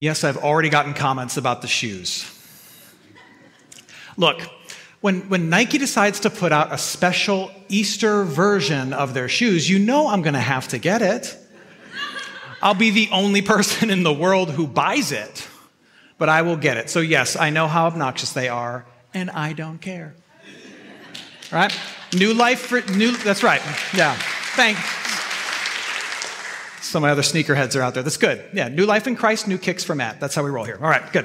Yes, I've already gotten comments about the shoes. Look, when, when Nike decides to put out a special Easter version of their shoes, you know I'm going to have to get it. I'll be the only person in the world who buys it, but I will get it. So, yes, I know how obnoxious they are, and I don't care. Right? New life for new, that's right. Yeah. Thanks. Some of my other sneakerheads are out there. That's good. Yeah, new life in Christ, new kicks for Matt. That's how we roll here. All right, good.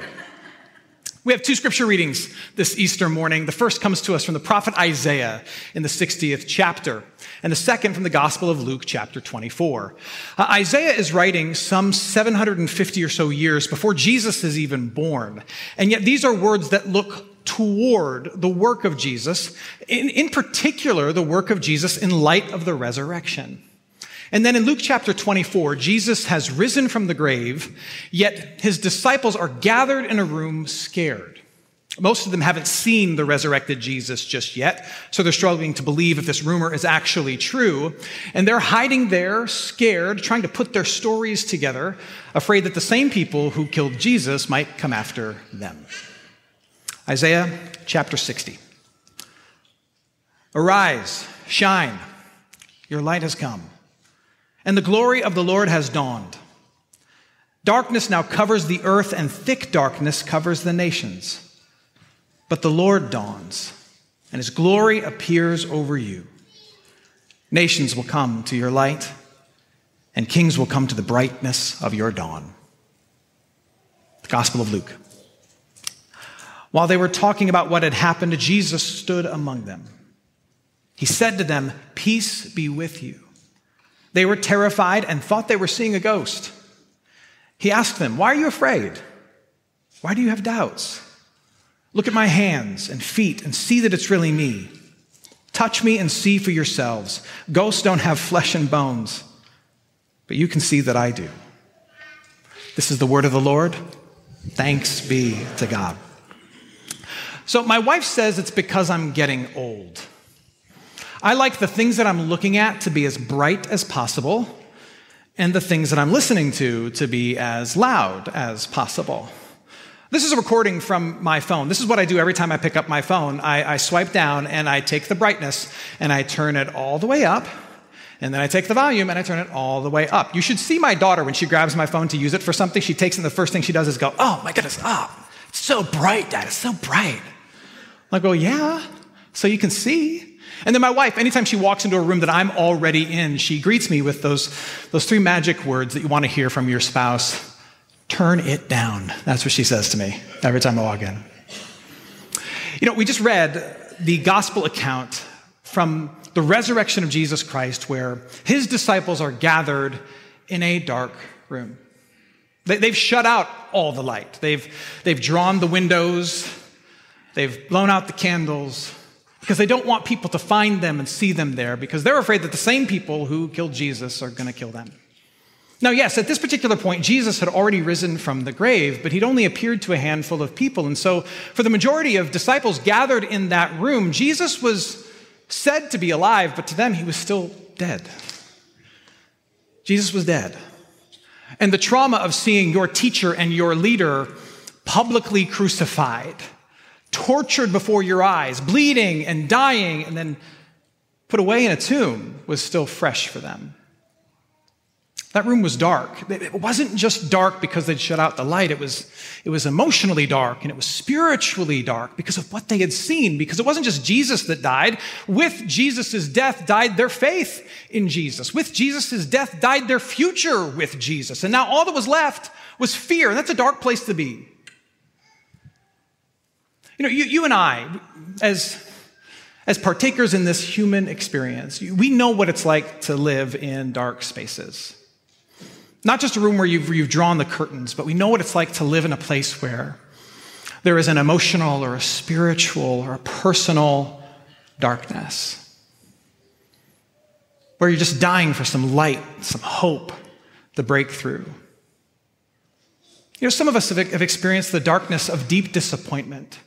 We have two scripture readings this Easter morning. The first comes to us from the prophet Isaiah in the 60th chapter, and the second from the Gospel of Luke, chapter 24. Uh, Isaiah is writing some 750 or so years before Jesus is even born, and yet these are words that look toward the work of Jesus, in, in particular, the work of Jesus in light of the resurrection. And then in Luke chapter 24, Jesus has risen from the grave, yet his disciples are gathered in a room scared. Most of them haven't seen the resurrected Jesus just yet, so they're struggling to believe if this rumor is actually true. And they're hiding there, scared, trying to put their stories together, afraid that the same people who killed Jesus might come after them. Isaiah chapter 60. Arise, shine, your light has come and the glory of the Lord has dawned. Darkness now covers the earth, and thick darkness covers the nations. But the Lord dawns, and his glory appears over you. Nations will come to your light, and kings will come to the brightness of your dawn. The Gospel of Luke. While they were talking about what had happened, Jesus stood among them. He said to them, Peace be with you. They were terrified and thought they were seeing a ghost. He asked them, Why are you afraid? Why do you have doubts? Look at my hands and feet and see that it's really me. Touch me and see for yourselves. Ghosts don't have flesh and bones, but you can see that I do. This is the word of the Lord. Thanks be to God. So, my wife says it's because I'm getting old. I like the things that I'm looking at to be as bright as possible, and the things that I'm listening to to be as loud as possible. This is a recording from my phone. This is what I do every time I pick up my phone. I, I, swipe down and I take the brightness and I turn it all the way up. And then I take the volume and I turn it all the way up. You should see my daughter when she grabs my phone to use it for something. She takes it and the first thing she does is go, Oh my goodness, oh, it's so bright, Dad. It's so bright. I go, Yeah, so you can see. And then my wife, anytime she walks into a room that I'm already in, she greets me with those, those three magic words that you want to hear from your spouse turn it down. That's what she says to me every time I walk in. You know, we just read the gospel account from the resurrection of Jesus Christ, where his disciples are gathered in a dark room. They've shut out all the light, they've, they've drawn the windows, they've blown out the candles because they don't want people to find them and see them there because they're afraid that the same people who killed Jesus are going to kill them. Now, yes, at this particular point, Jesus had already risen from the grave, but he'd only appeared to a handful of people. And so, for the majority of disciples gathered in that room, Jesus was said to be alive, but to them, he was still dead. Jesus was dead. And the trauma of seeing your teacher and your leader publicly crucified tortured before your eyes, bleeding and dying, and then put away in a tomb was still fresh for them. That room was dark. It wasn't just dark because they'd shut out the light. It was, it was emotionally dark and it was spiritually dark because of what they had seen. Because it wasn't just Jesus that died. With Jesus' death died their faith in Jesus. With Jesus' death died their future with Jesus. And now all that was left was fear. And that's a dark place to be. You know, you, you and I, as, as partakers in this human experience, we know what it's like to live in dark spaces. Not just a room where you've, you've drawn the curtains, but we know what it's like to live in a place where there is an emotional or a spiritual or a personal darkness. Where you're just dying for some light, some hope, the breakthrough. You know, some of us have experienced the darkness of deep disappointment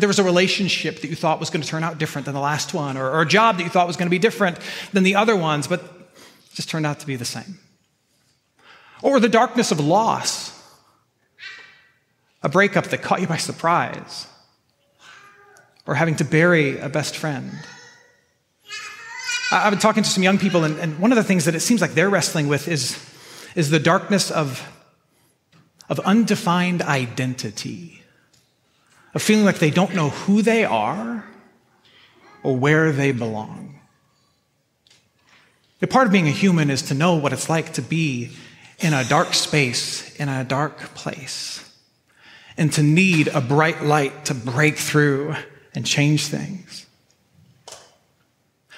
there was a relationship that you thought was going to turn out different than the last one, or, or a job that you thought was going to be different than the other ones, but just turned out to be the same. Or the darkness of loss. a breakup that caught you by surprise, or having to bury a best friend. I've been talking to some young people, and, and one of the things that it seems like they're wrestling with is, is the darkness of, of undefined identity, of feeling like they don't know who they are or where they belong. A part of being a human is to know what it's like to be in a dark space, in a dark place, and to need a bright light to break through and change things.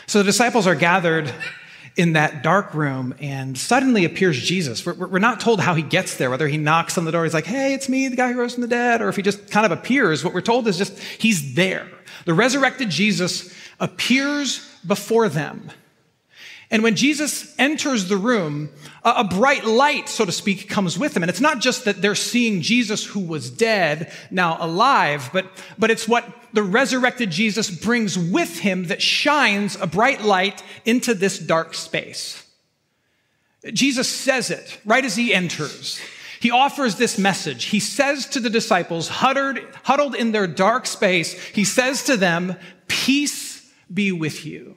So the disciples are gathered in that dark room, and suddenly appears Jesus. We're, we're, not told how he gets there, whether he knocks on the door, he's like, hey, it's me, the guy who rose from the dead, or if he just kind of appears. What we're told is just he's there. The resurrected Jesus appears before them. And when Jesus enters the room, a, bright light, so to speak, comes with him. And it's not just that they're seeing Jesus who was dead now alive, but, but it's what the resurrected Jesus brings with him that shines a bright light into this dark space. Jesus says it right as he enters. He offers this message. He says to the disciples, huddled, huddled in their dark space, he says to them, Peace be with you.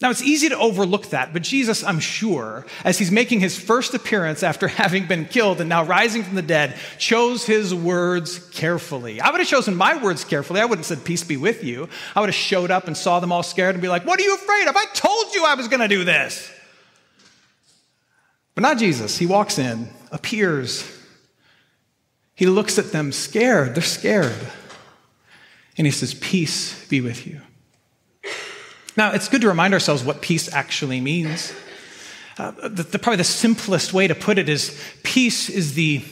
Now, it's easy to overlook that, but Jesus, I'm sure, as he's making his first appearance after having been killed and now rising from the dead, chose his words carefully. I would have chosen my words carefully. I wouldn't have said, Peace be with you. I would have showed up and saw them all scared and be like, What are you afraid of? I told you I was going to do this. But not Jesus. He walks in, appears. He looks at them scared. They're scared. And he says, Peace be with you. Now, it's good to remind ourselves what peace actually means. Uh, the, the, probably the simplest way to put it is peace is the,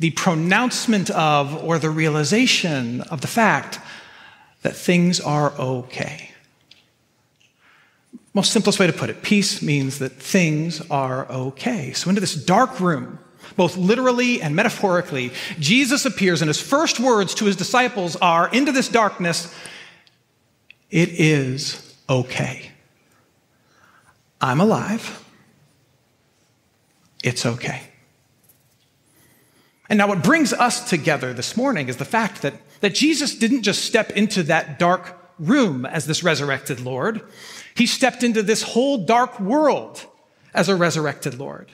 the pronouncement of or the realization of the fact that things are okay. Most simplest way to put it peace means that things are okay. So, into this dark room, both literally and metaphorically, Jesus appears, and his first words to his disciples are Into this darkness, it is okay. I'm alive. It's okay. And now, what brings us together this morning is the fact that, that Jesus didn't just step into that dark room as this resurrected Lord, he stepped into this whole dark world as a resurrected Lord.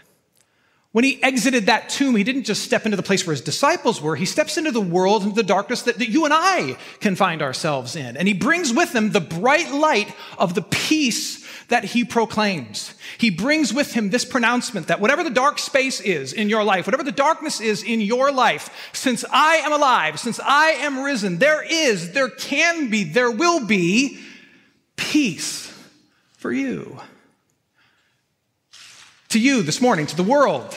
When he exited that tomb, he didn't just step into the place where his disciples were. He steps into the world, into the darkness that, that you and I can find ourselves in. And he brings with him the bright light of the peace that he proclaims. He brings with him this pronouncement that whatever the dark space is in your life, whatever the darkness is in your life, since I am alive, since I am risen, there is, there can be, there will be peace for you to you this morning, to the world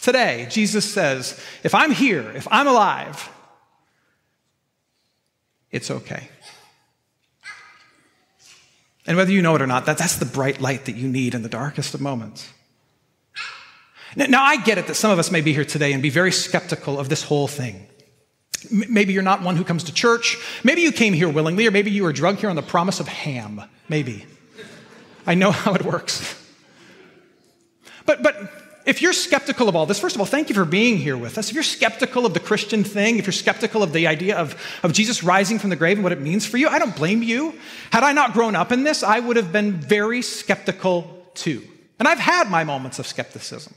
today, Jesus says, if I'm here, if I'm alive, it's okay. And whether you know it or not, that, that's the bright light that you need in the darkest of moments. Now, now, I get it that some of us may be here today and be very skeptical of this whole thing. M- maybe you're not one who comes to church. Maybe you came here willingly, or maybe you were drugged here on the promise of ham. Maybe. I know how it works. But, but if you're skeptical of all this, first of all, thank you for being here with us. If you're skeptical of the Christian thing, if you're skeptical of the idea of, of Jesus rising from the grave and what it means for you, I don't blame you. Had I not grown up in this, I would have been very skeptical too. And I've had my moments of skepticism.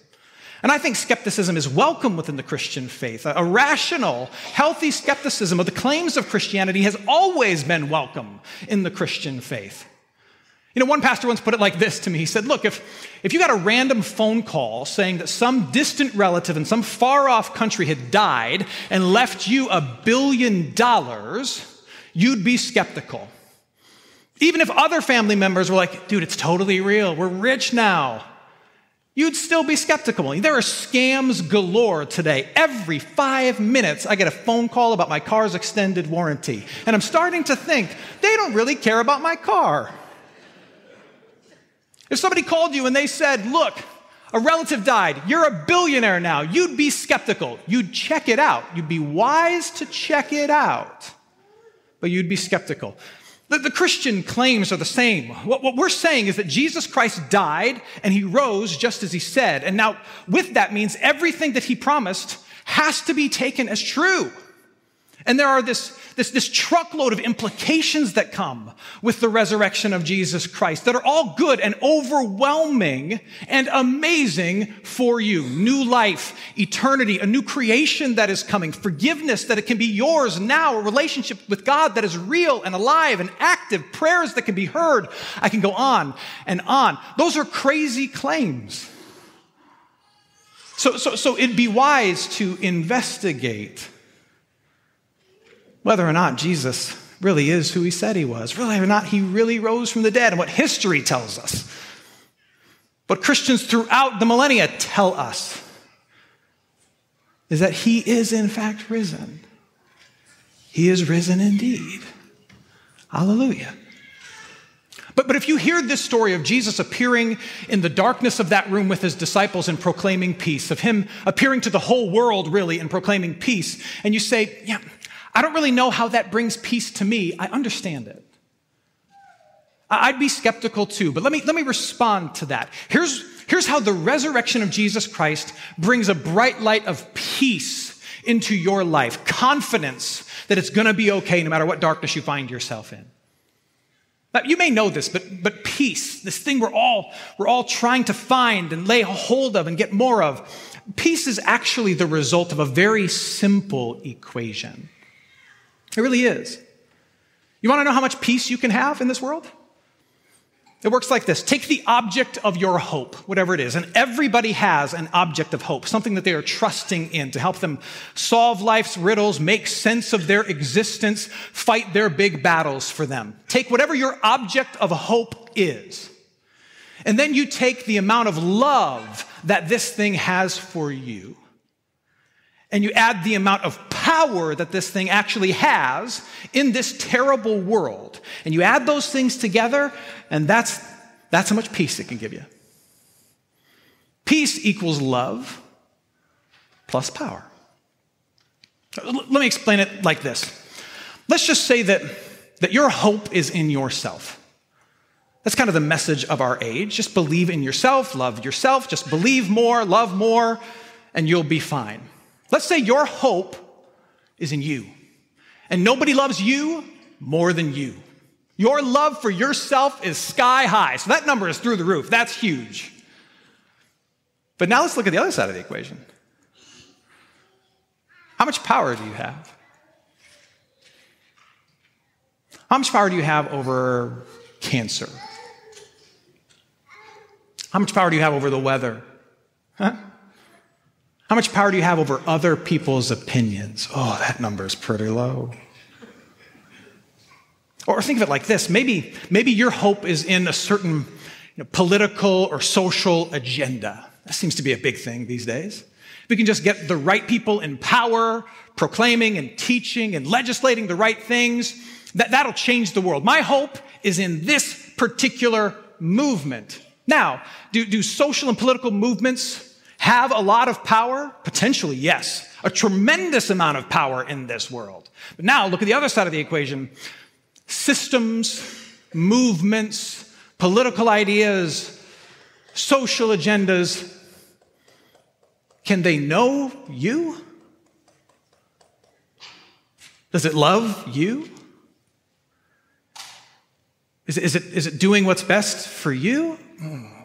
And I think skepticism is welcome within the Christian faith. A, a rational, healthy skepticism of the claims of Christianity has always been welcome in the Christian faith. You know, one pastor once put it like this to me. He said, Look, if, if you got a random phone call saying that some distant relative in some far off country had died and left you a billion dollars, you'd be skeptical. Even if other family members were like, dude, it's totally real, we're rich now, you'd still be skeptical. There are scams galore today. Every five minutes, I get a phone call about my car's extended warranty. And I'm starting to think, they don't really care about my car. If somebody called you and they said, Look, a relative died, you're a billionaire now, you'd be skeptical. You'd check it out. You'd be wise to check it out, but you'd be skeptical. The, the, Christian claims are the same. What, what we're saying is that Jesus Christ died and he rose just as he said. And now, with that means everything that he promised has to be taken as true. And there are this, this, this truckload of implications that come with the resurrection of Jesus Christ that are all good and overwhelming and amazing for you. New life, eternity, a new creation that is coming, forgiveness that it can be yours now, a relationship with God that is real and alive and active, prayers that can be heard. I can go on and on. Those are crazy claims. So, so, so it'd be wise to investigate whether or not Jesus really is who he said he was, whether or not he really rose from the dead, and what history tells us. What Christians throughout the millennia tell us is that he is in fact risen. He is risen indeed. Hallelujah. But, but if you hear this story of Jesus appearing in the darkness of that room with his disciples and proclaiming peace, of him appearing to the whole world really and proclaiming peace, and you say, yeah, I don't really know how that brings peace to me. I understand it. I'd be skeptical too, but let me, let me respond to that. Here's, here's how the resurrection of Jesus Christ brings a bright light of peace into your life, confidence that it's going to be okay no matter what darkness you find yourself in. Now, you may know this, but, but peace, this thing we're all, we're all trying to find and lay hold of and get more of, peace is actually the result of a very simple equation. It really is. You want to know how much peace you can have in this world? It works like this take the object of your hope, whatever it is, and everybody has an object of hope, something that they are trusting in to help them solve life's riddles, make sense of their existence, fight their big battles for them. Take whatever your object of hope is, and then you take the amount of love that this thing has for you, and you add the amount of power that this thing actually has in this terrible world. And you add those things together, and that's, that's how much peace it can give you. Peace equals love plus power. Let me explain it like this. Let's just say that, that your hope is in yourself. That's kind of the message of our age. Just believe in yourself, love yourself, just believe more, love more, and you'll be fine. Let's say your hope is in you, and nobody loves you more than you. Your love for yourself is sky high. So that number is through the roof. That's huge. But now let's look at the other side of the equation. How much power do you have? How much power do you have over cancer? How much power do you have over the weather? Huh? How much power do you have over other people's opinions? Oh, that number is pretty low. Or think of it like this maybe, maybe your hope is in a certain you know, political or social agenda. That seems to be a big thing these days. If we can just get the right people in power, proclaiming and teaching and legislating the right things. That, that'll change the world. My hope is in this particular movement. Now, do, do social and political movements have a lot of power? Potentially, yes. A tremendous amount of power in this world. But now look at the other side of the equation. Systems, movements, political ideas, social agendas, can they know you? Does it love you? Is it, is it, is it doing what's best for you? Hmm.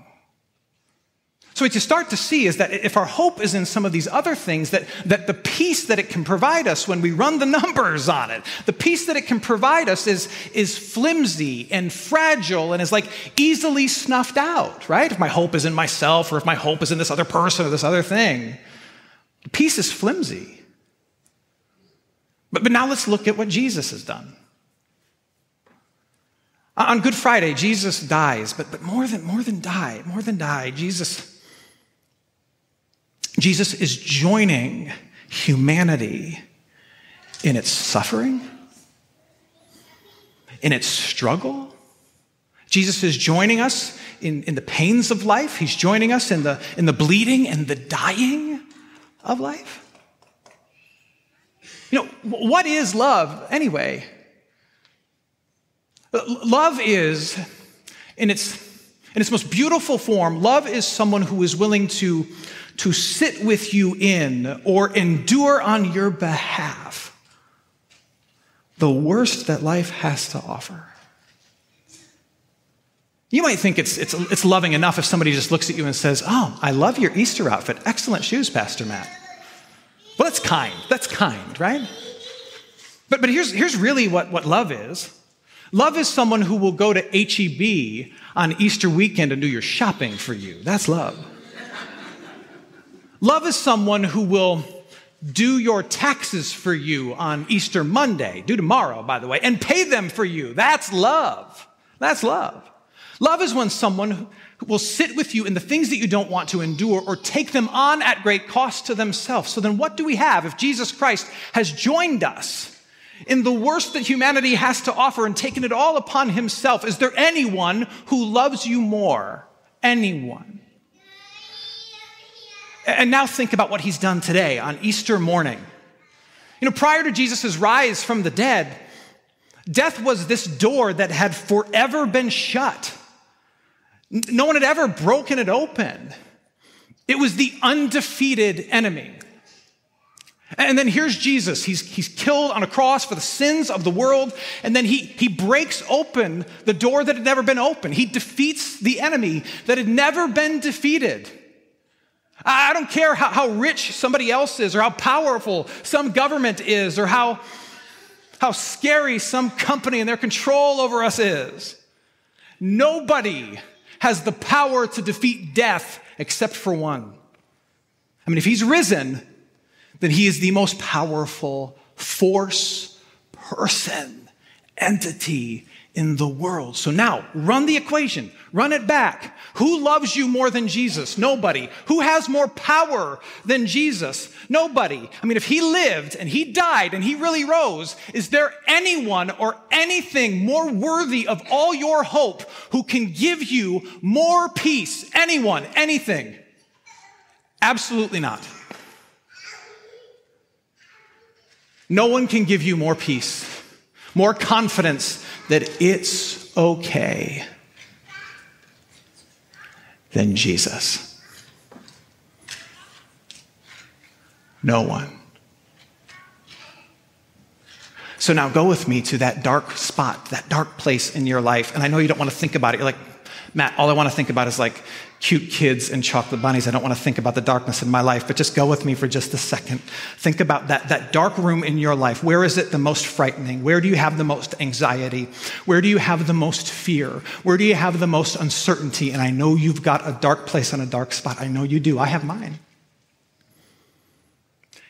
So what you start to see is that if our hope is in some of these other things, that, that the peace that it can provide us when we run the numbers on it, the peace that it can provide us is, is flimsy and fragile and is like easily snuffed out, right? If my hope is in myself or if my hope is in this other person or this other thing, peace is flimsy. But, but now let's look at what Jesus has done. On Good Friday, Jesus dies, but, but more, than, more than die, more than die, Jesus Jesus is joining humanity in its suffering, in its struggle. Jesus is joining us in, in the pains of life. He's joining us in the, in the bleeding and the dying of life. You know, what is love anyway? Love is, in its, in its most beautiful form, love is someone who is willing to, to sit with you in or endure on your behalf the worst that life has to offer. You might think it's, it's, it's loving enough if somebody just looks at you and says, Oh, I love your Easter outfit. Excellent shoes, Pastor Matt. Well, that's kind. That's kind, right? But, but here's, here's really what, what love is love is someone who will go to HEB on Easter weekend and do your shopping for you. That's love. Love is someone who will do your taxes for you on Easter Monday, due tomorrow, by the way, and pay them for you. That's love. That's love. Love is when someone will sit with you in the things that you don't want to endure or take them on at great cost to themselves. So then what do we have if Jesus Christ has joined us in the worst that humanity has to offer and taken it all upon himself? Is there anyone who loves you more? Anyone? And now think about what he's done today on Easter morning. You know, prior to Jesus' rise from the dead, death was this door that had forever been shut. No one had ever broken it open. It was the undefeated enemy. And then here's Jesus. He's, he's killed on a cross for the sins of the world. And then he, he breaks open the door that had never been opened. He defeats the enemy that had never been defeated. I don't care how, how rich somebody else is, or how powerful some government is, or how, how scary some company and their control over us is. Nobody has the power to defeat death except for one. I mean, if he's risen, then he is the most powerful force, person, entity in the world. So now run the equation, run it back. Who loves you more than Jesus? Nobody. Who has more power than Jesus? Nobody. I mean, if he lived and he died and he really rose, is there anyone or anything more worthy of all your hope who can give you more peace? Anyone, anything? Absolutely not. No one can give you more peace, more confidence that it's okay than Jesus. No one. So now go with me to that dark spot, that dark place in your life. And I know you don't want to think about it. You're like, Matt, all I want to think about is like cute kids and chocolate bunnies. I don't want to think about the darkness in my life, but just go with me for just a second. Think about that, that dark room in your life. Where is it the most frightening? Where do you have the most anxiety? Where do you have the most fear? Where do you have the most uncertainty? And I know you've got a dark place and a dark spot. I know you do. I have mine.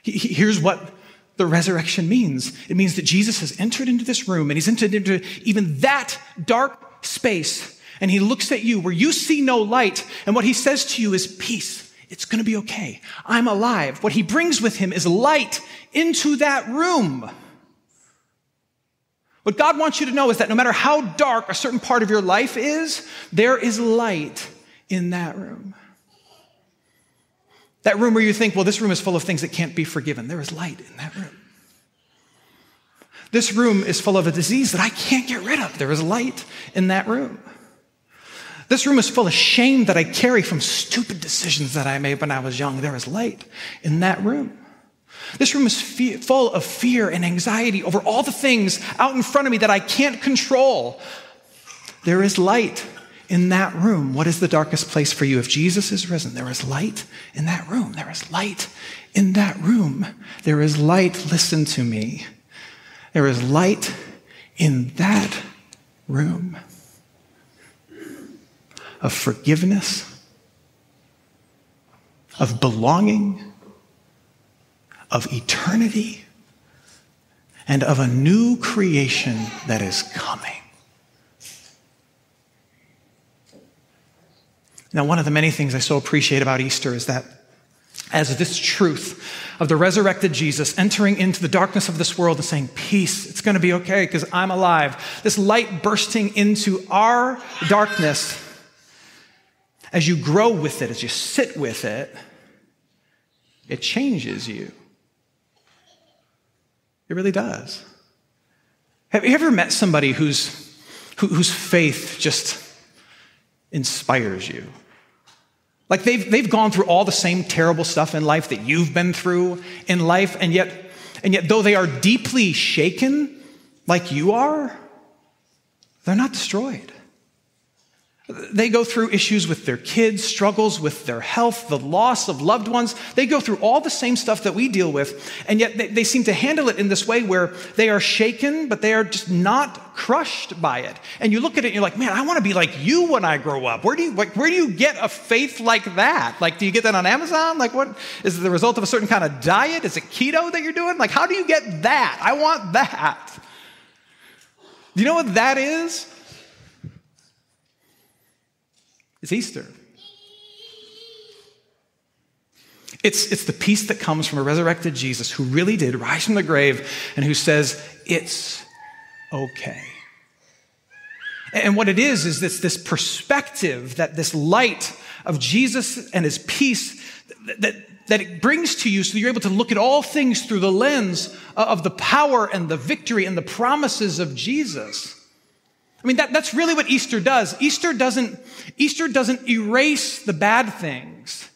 Here's what the resurrection means it means that Jesus has entered into this room and he's entered into even that dark space and he looks at you where you see no light, and what he says to you is peace. It's going to be okay. I'm alive. What he brings with him is light into that room. What God wants you to know is that no matter how dark a certain part of your life is, there is light in that room. That room where you think, well, this room is full of things that can't be forgiven. There is light in that room. This room is full of a disease that I can't get rid of. There is light in that room. This room is full of shame that I carry from stupid decisions that I made when I was young. There is light in that room. This room is fe- full of fear and anxiety over all the things out in front of me that I can't control. There is light in that room. What is the darkest place for you? If Jesus is risen, there is light in that room. There is light in that room. There is light, listen to me. There is light in that room of forgiveness, of belonging, of eternity, and of a new creation that is coming. Now, one of the many things I so appreciate about Easter is that as this truth of the resurrected Jesus entering into the darkness of this world and saying, Peace, it's going to be okay because I'm alive. This light bursting into our darkness as you grow with it, as you sit with it, it changes you. It really does. Have you ever met somebody who's whose faith just inspires you. Like they've, they've gone through all the same terrible stuff in life that you've been through in life, and yet, and yet though they are deeply shaken like you are, they're not destroyed. They go through issues with their kids, struggles with their health, the loss of loved ones. They go through all the same stuff that we deal with, and yet they, they, seem to handle it in this way where they are shaken, but they are just not crushed by it. And you look at it and you're like, man, I want to be like you when I grow up. Where do you, like, where do you get a faith like that? Like, do you get that on Amazon? Like, what is it the result of a certain kind of diet? Is it keto that you're doing? Like, how do you get that? I want that. Do you know what that is? It's Easter. It's, it's the peace that comes from a resurrected Jesus who really did rise from the grave and who says, It's okay. And what it is, is this, this perspective that this light of Jesus and his peace that, that, that it brings to you so you're able to look at all things through the lens of the power and the victory and the promises of Jesus. I mean, that, that's really what Easter does. Easter doesn't, Easter doesn't erase the bad things.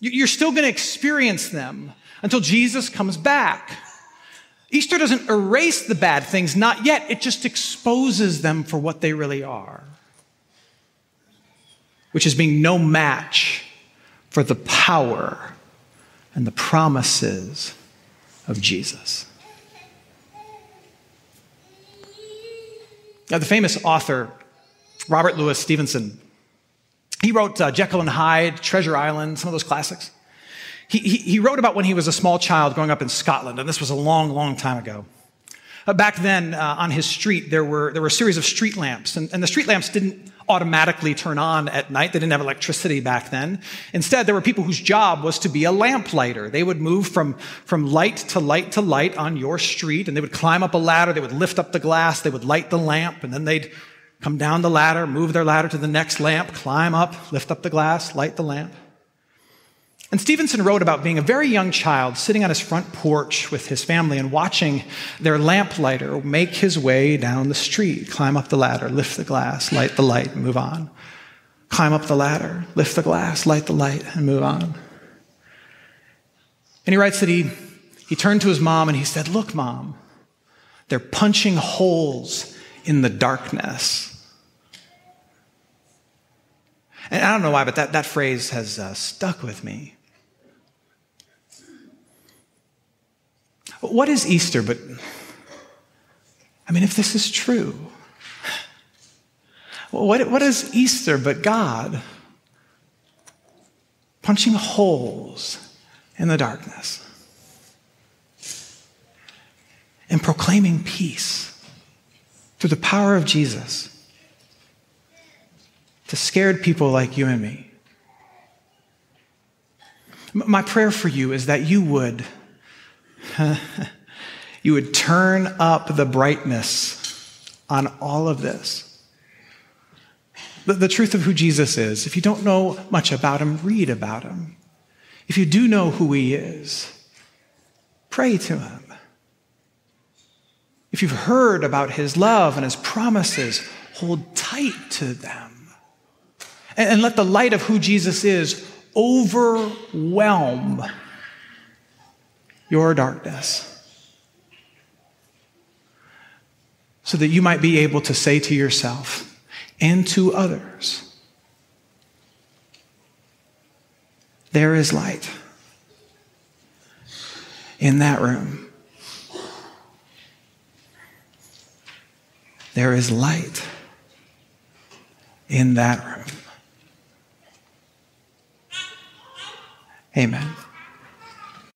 You're still going to experience them until Jesus comes back. Easter doesn't erase the bad things, not yet. It just exposes them for what they really are, which is being no match for the power and the promises of Jesus. Now, the famous author, Robert Louis Stevenson, he wrote uh, Jekyll and Hyde, Treasure Island, some of those classics. He, he, he, wrote about when he was a small child growing up in Scotland, and this was a long, long time ago. Uh, back then, uh, on his street, there were, there were a series of street lamps, and, and the street lamps didn't automatically turn on at night. They didn't have electricity back then. Instead, there were people whose job was to be a lamplighter. They would move from, from light to light to light on your street, and they would climb up a ladder, they would lift up the glass, they would light the lamp, and then they'd come down the ladder, move their ladder to the next lamp, climb up, lift up the glass, light the lamp. And Stevenson wrote about being a very young child sitting on his front porch with his family and watching their lamplighter make his way down the street, climb up the ladder, lift the glass, light the light, and move on. Climb up the ladder, lift the glass, light the light, and move on. And he writes that he, he turned to his mom and he said, Look, mom, they're punching holes in the darkness. And I don't know why, but that, that phrase has uh, stuck with me. What is Easter but, I mean, if this is true, what, what is Easter but God punching holes in the darkness and proclaiming peace through the power of Jesus to scared people like you and me? My prayer for you is that you would you would turn up the brightness on all of this. The, truth of who Jesus is. If you don't know much about him, read about him. If you do know who he is, pray to him. If you've heard about his love and his promises, hold tight to them. And, and let the light of who Jesus is overwhelm your darkness. So that you might be able to say to yourself and to others, there is light in that room. There is light in that room. Amen.